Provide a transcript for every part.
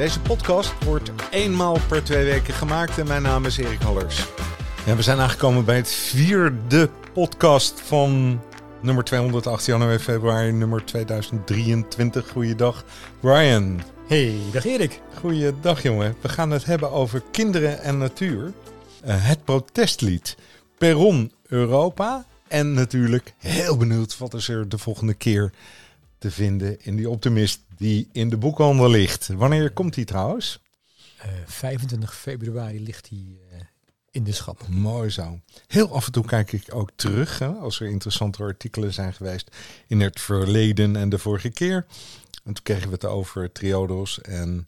Deze podcast wordt eenmaal per twee weken gemaakt en mijn naam is Erik Hallers. Ja, we zijn aangekomen bij het vierde podcast van nummer 208 januari, februari, nummer 2023. Goeiedag, Brian. Hey, dag Erik. Goeiedag, jongen. We gaan het hebben over kinderen en natuur. Uh, het protestlied Perron Europa. En natuurlijk heel benieuwd wat is er de volgende keer te vinden in die optimist die in de boekhandel ligt. Wanneer komt die trouwens? Uh, 25 februari ligt hij uh, in de schap. Mooi zo. Heel af en toe kijk ik ook terug hè, als er interessante artikelen zijn geweest in het verleden en de vorige keer. En toen kregen we het over Triodos en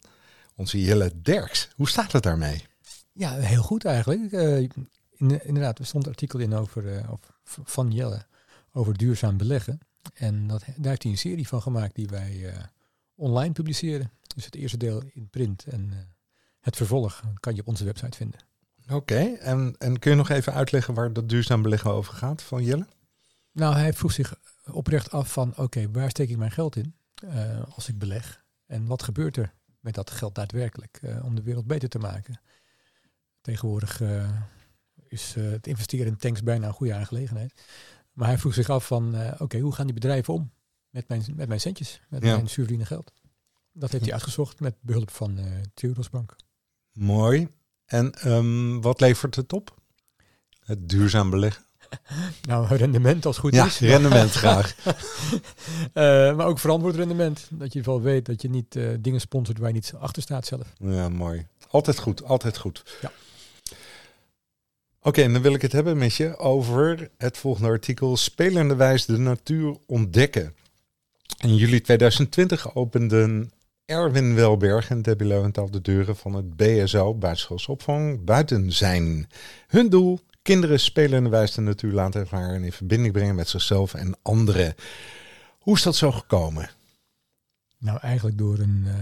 onze Jelle Derks. Hoe staat het daarmee? Ja, heel goed eigenlijk. Uh, in, inderdaad, er stond een artikel in over, uh, van Jelle over duurzaam beleggen. En dat, daar heeft hij een serie van gemaakt die wij uh, online publiceren. Dus het eerste deel in print en uh, het vervolg kan je op onze website vinden. Oké, okay. en, en kun je nog even uitleggen waar dat duurzaam beleggen over gaat van Jelle? Nou, hij vroeg zich oprecht af van oké, okay, waar steek ik mijn geld in uh, als ik beleg? En wat gebeurt er met dat geld daadwerkelijk om de wereld beter te maken? Tegenwoordig is het investeren in tanks bijna een goede aangelegenheid. Maar hij vroeg zich af van, oké, okay, hoe gaan die bedrijven om met mijn, met mijn centjes, met ja. mijn zuurverdiende geld? Dat heeft hij uitgezocht met behulp van uh, Bank. Mooi. En um, wat levert het op? Het duurzaam beleggen? nou, rendement als goed ja, is. rendement graag. uh, maar ook verantwoord rendement. Dat je in ieder geval weet dat je niet uh, dingen sponsort waar je niet achter staat zelf. Ja, mooi. Altijd goed, altijd goed. Ja. Oké, okay, dan wil ik het hebben met je over het volgende artikel. Spelenderwijs de natuur ontdekken. In juli 2020 openden Erwin Welberg en Debbie Leuwenthal de deuren van het BSO, buitenschoolsopvang, buiten zijn. Hun doel, kinderen spelenderwijs de natuur laten ervaren en in verbinding brengen met zichzelf en anderen. Hoe is dat zo gekomen? Nou, eigenlijk door een uh,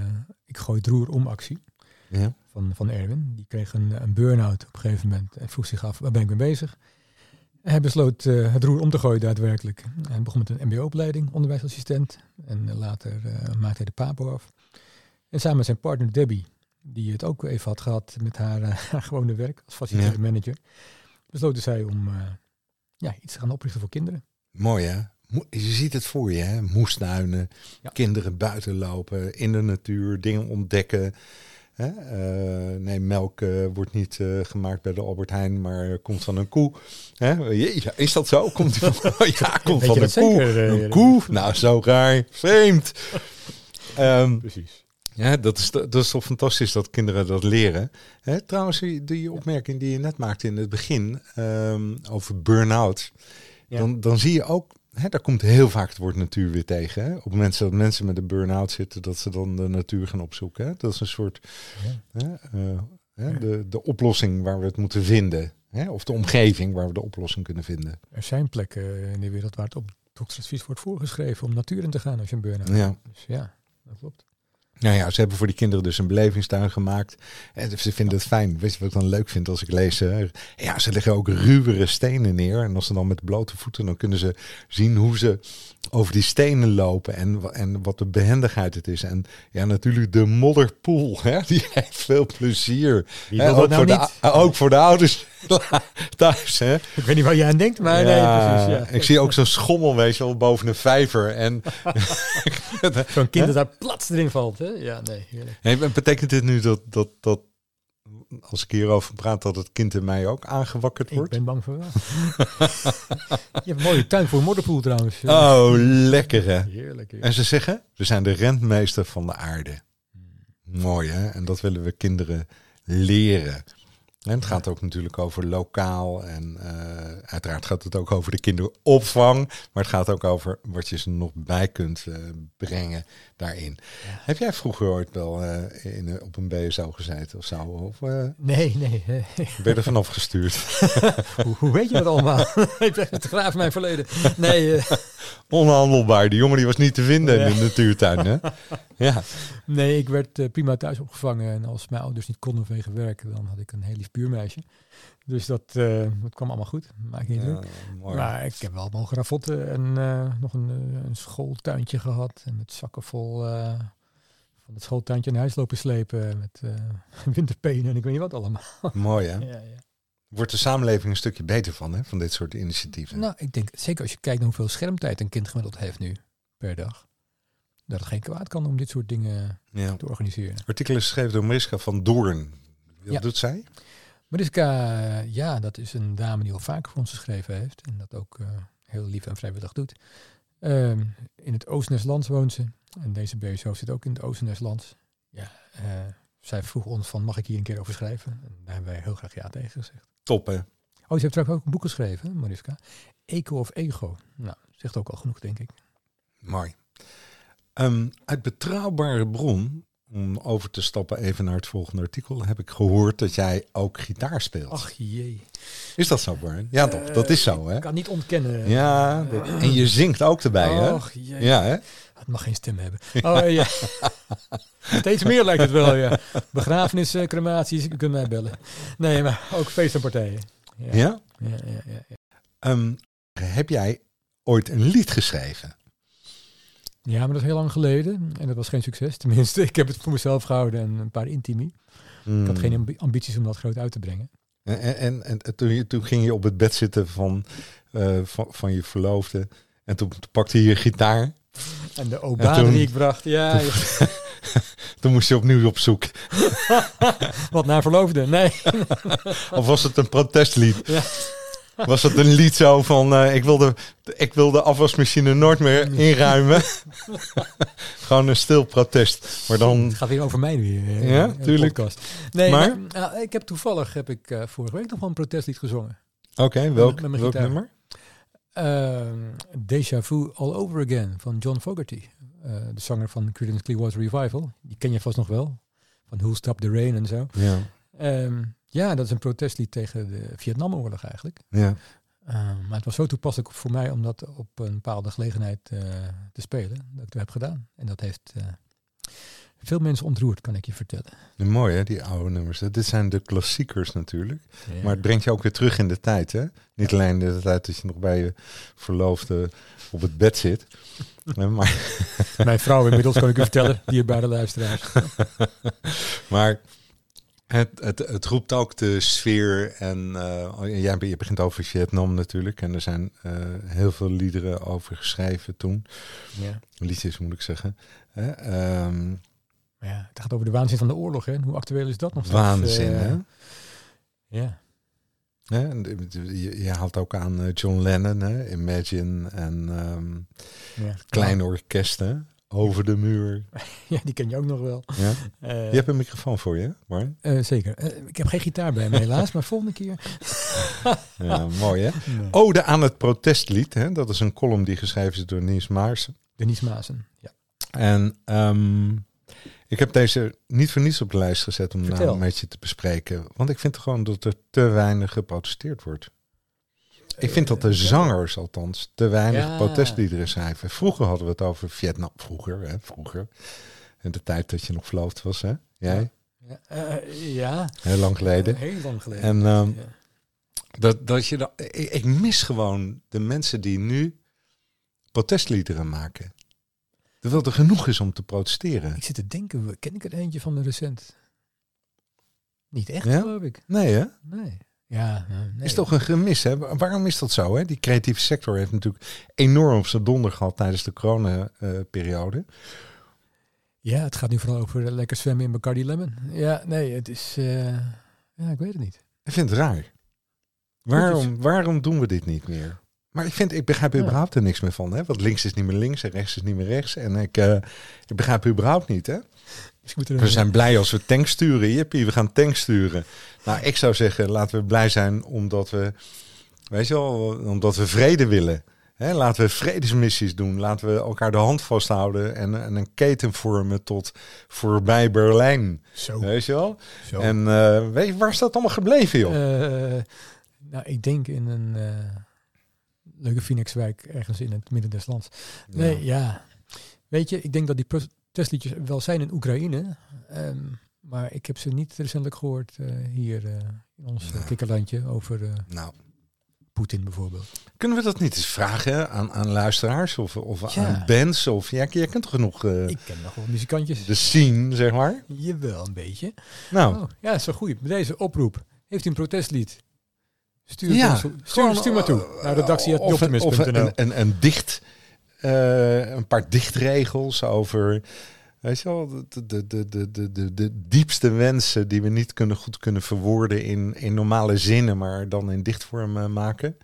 ik gooi het roer om actie. Ja van, van Erwin. Die kreeg een, een burn-out op een gegeven moment en vroeg zich af, waar ben ik mee bezig? Hij besloot uh, het roer om te gooien daadwerkelijk. Hij begon met een mbo-opleiding, onderwijsassistent. En later uh, maakte hij de papo af. En samen met zijn partner Debbie, die het ook even had gehad met haar, uh, haar gewone werk als facilitaire ja. manager, besloten zij om ja, iets te gaan oprichten voor kinderen. Mooi hè? Je ziet het voor je, hè? Moestuinen, ja. kinderen buiten lopen, in de natuur, dingen ontdekken. Hè? Uh, nee, melk uh, wordt niet uh, gemaakt bij de Albert Heijn, maar komt van een koe. Hè? Is dat zo? Komt die van, ja, komt van een koe. Zeker, een koe? Nou, zo raar. Vreemd. um, Precies. Ja, dat is, dat is toch fantastisch dat kinderen dat leren. Hè, trouwens, die opmerking die je net maakte in het begin um, over burn-out. Ja. Dan, dan zie je ook Hè, daar komt heel vaak het woord natuur weer tegen. Hè? Op mensen dat mensen met een burn-out zitten, dat ze dan de natuur gaan opzoeken. Hè? Dat is een soort ja. hè, uh, hè, de, de oplossing waar we het moeten vinden. Hè? Of de omgeving waar we de oplossing kunnen vinden. Er zijn plekken in de wereld waar het op doktersadvies wordt voorgeschreven om natuur in te gaan als je een burn-out ja. hebt. Dus ja, dat klopt. Nou ja, ze hebben voor die kinderen dus een belevingstuin gemaakt. En ze vinden het fijn. Weet je wat ik dan leuk vind als ik lees? Ja, ze leggen ook ruwere stenen neer. En als ze dan met blote voeten, dan kunnen ze zien hoe ze over die stenen lopen. En, en wat de behendigheid het is. En ja, natuurlijk de modderpoel. Hè? Die heeft veel plezier. Hè? Ook, nou voor niet? de, ook voor de ouders thuis. Hè? Ik weet niet waar je aan denkt, maar ja, nee, precies. Ja. Ik zie ook zo'n schommel, weet je wel, boven een vijver. En zo'n kind dat daar plat erin valt. Hè? Ja, nee. Hey, betekent dit nu dat, dat, dat als ik hierover praat, dat het kind in mij ook aangewakkerd wordt? Ik ben bang voor wel. je hebt een mooie tuin voor een modderpoel trouwens. Oh, lekker hè? Heerlijk, En ze zeggen, we zijn de rentmeester van de aarde. Mooi hè? En dat willen we kinderen leren. En het gaat ook natuurlijk over lokaal en eh, uiteraard gaat het ook over de kinderopvang, maar het gaat ook over wat je ze nog bij kunt eh, brengen daarin. Heb jij vroeger ooit wel eh, in, op een BSO gezeten of zo? Of, Nee, nee. ben je er vanaf gestuurd? hoe, hoe weet je dat allemaal? ik graaf mijn verleden. Nee, Onhandelbaar. Die jongen die was niet te vinden in de natuurtuin. Hè? Ja. nee, ik werd eh, prima thuis opgevangen. En als mijn ouders niet konden vanwege werken, dan had ik een heel lief buurmeisje. Dus dat, eh, dat kwam allemaal goed. Maak je niet. Ja, mooi. Maar ik heb wel mogen ravotten en eh, nog een, een schooltuintje gehad. En met zakken vol van het schooltuintje naar huis lopen slepen. Met winterpenen en ik weet niet wat allemaal. Mooi hè? Ja, ja. Wordt de samenleving een stukje beter van, hè? Van dit soort initiatieven. Nou, ik denk zeker als je kijkt naar hoeveel schermtijd een kind gemiddeld heeft nu per dag. Dat het geen kwaad kan om dit soort dingen ja. te organiseren. Artikel is geschreven door Mariska van Doorn. Wat Ja. doet zij? Mariska, ja, dat is een dame die al vaker voor ons geschreven heeft. En dat ook eh, heel lief en vrijwillig doet. Ehm, in het Oost-Nestlands woont ze. En deze BSO zit ook in het Oost-Nestlands. Ja, eh, zij vroeg ons van, mag ik hier een keer over schrijven? En daar hebben wij heel graag ja tegen gezegd. Top hè? Oh, ze heeft trouwens ook een boek geschreven, Mariska. Eco of Ego. Nou, zegt ook al genoeg, denk ik. Mooi. Ehm, uit betrouwbare bron, om over te stappen even naar het volgende artikel, heb ik gehoord dat jij ook gitaar speelt. Ach jee. Is dat zo, Brian? Ja, toch? Dat is zo, hè? Ik kan niet ontkennen. Ja, dat- en je zingt ook erbij, hè? Och jee. Ja, hè? Het mag geen stem hebben. Oh ja. Steeds meer lijkt het wel, ja. Begrafenis, eh, crematies, je kunt mij bellen. Nee, maar ook feest en partijen. Ja. Ja? Ja, ja, ja. Ehm, heb jij ooit een lied geschreven? Ja, maar dat is heel lang geleden. En dat was geen succes. Tenminste, ik heb het voor mezelf gehouden en een paar intimi. Ik Hmm. had geen ambi- ambities om dat groot uit te brengen. En, en, en, en toen, je- toen ging je op het bed zitten van, eh, van, van je verloofde. En toen, toen pakte je je gitaar. En de obade die ik bracht, ja, ja. Toen moest je opnieuw op zoek. wat naar verloofde. Nee, Of was het een protestlied? Ja. Was het een lied zo van eh, ik, wil de, ik wil de afwasmachine nooit meer inruimen? Gewoon een stil protest. Maar dan. het gaat weer over mij nu. eh, Ja, tuurlijk. podcast. Nee, Maar? maar, nou, ik heb toevallig heb ik eh, vorige week nog wel een protestlied gezongen. Oké, welk, met mijn welk gitaar. nummer? Ehm Deja Vu All Over Again van John Fogerty. Eh, de zanger van Creedence Clearwater Revival. Die ken je vast nog wel. Van Who'll Stop the Rain en zo. Ja. Ehm, ja, dat is een protestlied tegen de Vietnamoorlog eigenlijk. ja. Ehm, maar het was zo toepasselijk voor mij om dat op een bepaalde gelegenheid eh, te spelen. Dat ik dat heb gedaan. En dat heeft eh, veel mensen ontroerd, kan ik je vertellen. Mooi hè, die oude nummers. Dit zijn de klassiekers natuurlijk. Ja. Maar het brengt je ook weer terug in de tijd. Hè? Niet alleen de tijd dat je nog bij je verloofde op het bed zit. Maar, Mijn vrouw inmiddels kan ik u vertellen, dierbare luisteraars. maar het, het, het roept ook de sfeer. En eh, jij, je begint over Vietnam natuurlijk. En er zijn eh, heel veel liederen over geschreven toen. Ja. Liedjes moet ik zeggen. Ehm, Maar ja, het gaat over de waanzin van de oorlog. Hè? En Hoe actueel is dat nog steeds? waanzin Eh, hè? Ja. De- Je, je haalt ook aan eh, John Lennon, hè? Imagine en ehm, ja. kleine orkesten over de muur. Ja, die ken je ook nog wel. Ja? Eh, Je hebt een microfoon voor je, Mark. eh, zeker. Ik heb geen gitaar bij me helaas, maar volgende keer. Ja, mooi hè? Nee. Ode aan het protestlied, hè? dat is een column die geschreven is door Niels Maarsen. Denise Maassen. Ja. En ehm, ik heb deze niet voor niets op de lijst gezet om nou met je te bespreken. Want ik vind gewoon dat er te weinig geprotesteerd wordt. Ik vind dat de Eh, zangers althans te weinig Ja. protestliederen schrijven. Vroeger hadden we het over Vietnam. Vroeger, hè? Vroeger. In de tijd dat je nog verloofd was, hè? Jij? Ja, eh, ja. Heel lang geleden. heel lang geleden. En ehm, Ja. dat, dat je dat, ik, ik mis gewoon de mensen die nu protestliederen maken. Terwijl er genoeg is om te protesteren. Ik zit te denken, ken ik er eentje van de recent? Niet echt, Ja? geloof ik. Nee, hè? Nee. Ja, eh, nee. Is toch een gemis, hè? Wa- Waarom is dat zo, hè? Die creatieve sector heeft natuurlijk enorm op zijn donder gehad tijdens de corona-periode. Ja, het gaat nu vooral over lekker zwemmen in Bacardi Lemon. Ja, nee, het is... eh, ja, ik weet het niet. ik vind het raar. Waarom, waarom doen we dit niet meer? Maar ik, vind, ik begrijp überhaupt er niks meer van. Hè? Want links is niet meer links en rechts is niet meer rechts. En ik, eh, ik begrijp überhaupt niet. Hè? Moeten we zijn blij als we tank sturen. Jippie, we gaan tank sturen. Nou, ik zou zeggen, laten we blij zijn omdat we, weet je wel, omdat we vrede willen. Hè, laten we vredesmissies doen. Laten we elkaar de hand vasthouden en, en een keten vormen tot voorbij Berlijn. Zo. Weet je wel? zo. En eh, weet je, waar is dat allemaal gebleven, joh? Eh, nou, ik denk in een leuke Phoenixwijk ergens in het midden des lands. Nee, Ja. ja. Weet je, ik denk dat die protestliedjes wel zijn in Oekraïne. ehm, maar ik heb ze niet recentelijk gehoord eh, hier eh, in ons eh, kikkerlandje over Nou, Poetin bijvoorbeeld. kunnen we dat niet eens vragen aan, aan luisteraars of, of Ja. aan bands? Of ja, jij kent toch genoeg eh, Ik ken nog wel muzikantjes. de scene, zeg maar? Jawel, een beetje. Nou, Oh, ja, dat is wel goed. Bij deze oproep. Heeft u een protestlied? Stuur, Ja, stuur, gewoon, stuur maar toe. eh, Naar redactie.optimist.nl. Of, een, een, een, een dicht, eh, een paar dichtregels over, weet je wel, de, de, de, de, de, diepste wensen die we niet kunnen, goed kunnen verwoorden in, in normale zinnen, maar dan in dichtvorm eh, maken.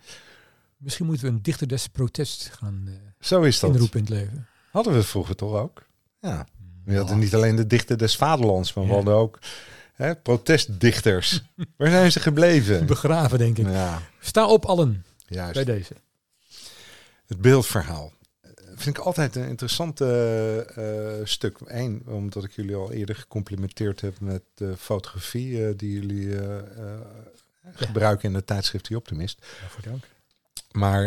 Misschien moeten we een dichter des protest gaan Zo is dat. inroepen in het leven. Hadden we vroeger toch ook? Ja. We hadden niet alleen de dichter des vaderlands, maar we Ja. hadden ook hè, protestdichters. Waar zijn ze gebleven? Begraven, denk ik. Ja, Sta op allen juist. bij deze. Het beeldverhaal. Eh, Vind ik altijd een interessant eh, eh, stuk. Eén, omdat ik jullie al eerder gecomplimenteerd heb met de fotografie die jullie gebruiken in de tijdschrift Die Optimist. Waarvoor dank. Maar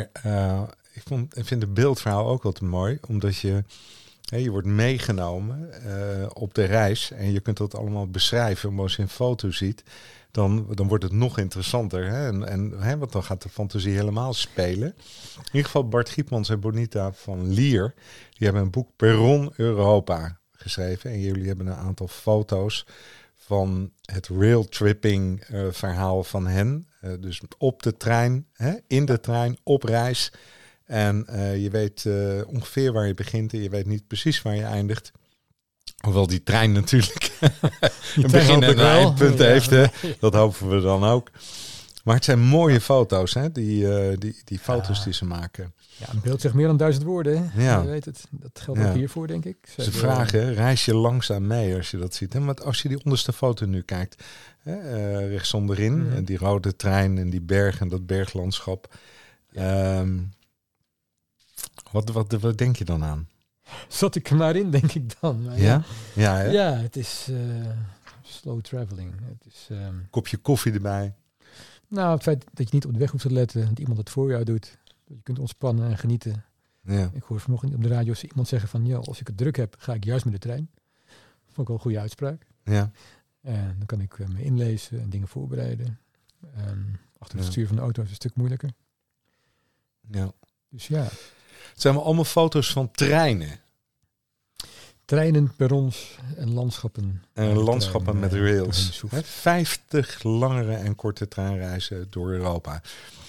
ik, vond, ik vind het beeldverhaal ook altijd mooi, omdat je, je wordt meegenomen eh, op de reis en je kunt dat allemaal beschrijven. Maar als je een foto ziet, dan, dan wordt het nog interessanter. Hè? En, en, hè, want dan gaat de fantasie helemaal spelen. In ieder geval Bart Giepmans en Bonita van Lier, die hebben een boek Perron Europa geschreven. En jullie hebben een aantal foto's van het railtripping eh verhaal van hen. Eh, dus op de trein, hè, in de trein, op reis. En eh, je weet eh, ongeveer waar je begint en je weet niet precies waar je eindigt. Hoewel die trein natuurlijk een begin en een eindpunt heeft. Hè. Dat hopen we dan ook. Maar het zijn mooie foto's, hè? Die, eh, die, die foto's Ja. die ze maken. Ja, een beeld zegt meer dan duizend woorden. Hè? Ja. Je weet het. Dat geldt Ja. ook hiervoor, denk ik. Ze vragen, reis je langzaam mee als je dat ziet. Hè? Want als je die onderste foto nu kijkt, hè, eh, rechts onderin, Mhm. en die rode trein en die bergen, dat berglandschap. Ehm, wat, wat, wat denk je dan aan? Zat ik er maar in, denk ik dan. Maar Ja? Ja, hè? Ja, het is eh, slow traveling. Het is, ehm, Kopje koffie erbij. nou, het feit dat je niet op de weg hoeft te letten, dat iemand het voor jou doet. Dat je kunt ontspannen en genieten. Ja. Ik hoor vanochtend op de radio iemand zeggen van, ja, als ik het druk heb, ga ik juist met de trein. Vond ik wel een goede uitspraak. Ja. En dan kan ik eh, me inlezen en dingen voorbereiden. Ehm, achter het Ja. stuur van de auto is het een stuk moeilijker. ja. Dus ja, Het zijn allemaal foto's van treinen. treinen, perrons en landschappen. En landschappen trein, met rails. Hè, 50 langere en korte treinreizen door Europa.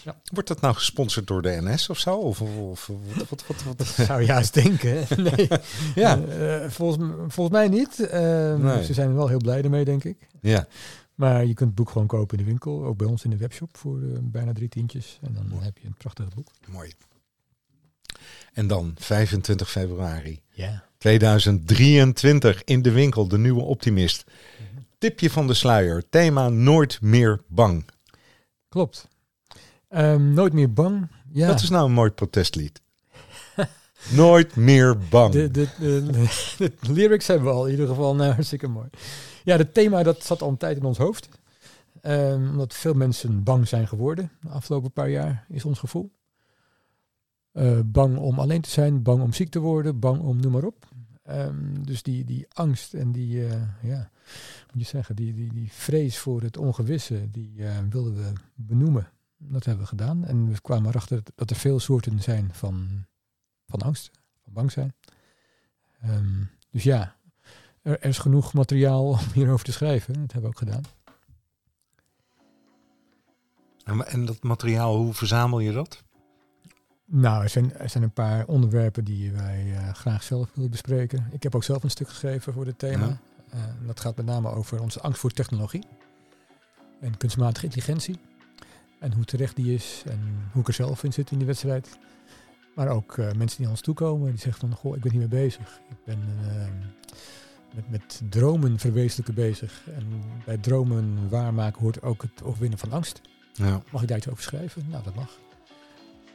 Ja. Wordt dat nou gesponsord door de NS of zo? Of, of, wat, wat? Zou juist denken. Nee, Ja. Eh, volgens, volgens mij niet. Eh, Nee. Ze zijn er wel heel blij ermee, denk ik. Ja. Maar je kunt het boek gewoon kopen in de winkel. Ook bij ons in de webshop voor eh, bijna drie tientjes. En dan Mooi. heb je een prachtig boek. Mooi. En dan 25 februari Ja. 2023 in de winkel, de nieuwe Optimist. Tipje van de sluier, thema nooit meer bang. Klopt. Ehm, nooit meer bang. Ja. Dat is nou een mooi protestlied. nooit meer bang. De, de, de, lyrics hebben we al in ieder geval. Nou, hartstikke mooi. Ja, het thema dat zat al een tijd in ons hoofd. Ehm, omdat veel mensen bang zijn geworden de afgelopen paar jaar, is ons gevoel. Eh, bang om alleen te zijn, bang om ziek te worden, bang om noem maar op. Ehm, dus die, die angst en die, eh, ja, moet je zeggen, die, die, die vrees voor het ongewisse, die eh, wilden we benoemen. Dat hebben we gedaan. En we kwamen erachter dat er veel soorten zijn van, van angst, van bang zijn. Ehm, dus ja, er, is genoeg materiaal om hierover te schrijven. Dat hebben we ook gedaan. En dat materiaal, hoe verzamel je dat? Nou, er zijn, er zijn een paar onderwerpen die wij eh, graag zelf willen bespreken. Ik heb ook zelf een stuk geschreven voor dit thema. Ja. Eh, dat gaat met name over onze angst voor technologie en kunstmatige intelligentie. En hoe terecht die is. En hoe ik er zelf in zit in die wedstrijd. Maar ook eh, mensen die naar ons toekomen. Die zeggen van, goh, ik ben hiermee bezig. Ik ben eh, met, met dromen verwezenlijken bezig. En bij dromen waarmaken hoort ook het overwinnen van angst. Ja. Mag ik daar iets over schrijven? Nou, dat mag.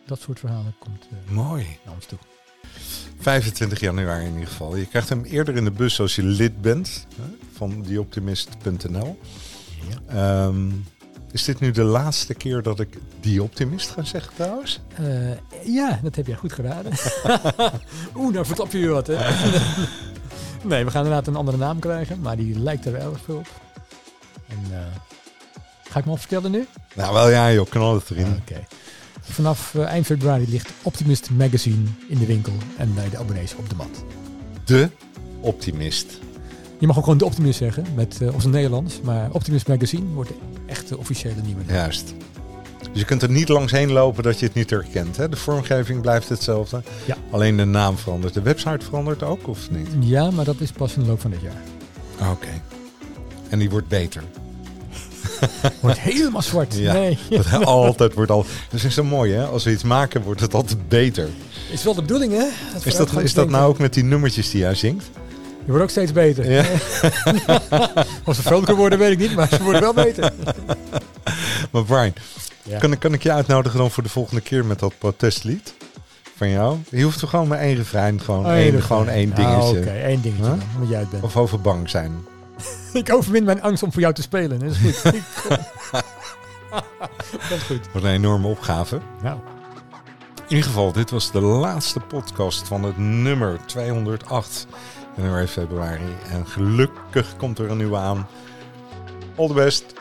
Dat soort verhalen komt eh, Mooi. naar ons toe. 25 januari in ieder geval. Je krijgt hem eerder in de bus als je lid bent hè, van dieoptimist.nl. Ehm, is dit nu de laatste keer dat ik die optimist ga zeggen trouwens? Eh, ja, dat heb jij goed geraden. Oeh, nou verklap je weer wat, hè? nee, we gaan inderdaad een andere naam krijgen, maar die lijkt er wel erg veel op. En, eh, ga ik me al vertellen nu? Nou wel ja joh, knal het erin. Oké. Vanaf eh, eind februari ligt Optimist Magazine in de winkel en bij de abonnees op de mat. De optimist. Je mag ook gewoon de Optimist zeggen, met uh, onze Nederlands, maar Optimist Magazine wordt de echte officiële nieuwe naam. Juist. Dus je kunt er niet langs heen lopen dat je het niet herkent. Hè? De vormgeving blijft hetzelfde. Ja. Alleen de naam verandert. De website verandert ook of niet? Ja, maar dat is pas in de loop van dit jaar. Oké. En die wordt beter. Wordt helemaal zwart. Ja. Nee. Dat altijd wordt al. Dat is zo mooi hè. Als we iets maken wordt het altijd beter. Is wel de bedoeling, hè? Is dat, is dat nou ook met die nummertjes die jij zingt? Je wordt ook steeds beter. Ja. Of ze vrolijker worden, weet ik niet, maar ze worden wel beter. Maar Brian, Ja. kan, ik- kan ik je uitnodigen dan voor de volgende keer met dat protestlied van jou? Je hoeft er gewoon maar één refrein, gewoon, Oh, één, gewoon één Ah, dingetje. Oké, één dingetje Huh? dan, jij het bent. Of over bang zijn. Ik overwin mijn angst om voor jou te spelen. Dat is goed. Komt goed. Wat een enorme opgave. Nou, In ieder geval, dit was de laatste podcast van het nummer 208 januari, februari. En gelukkig komt er een nieuwe aan. All the best.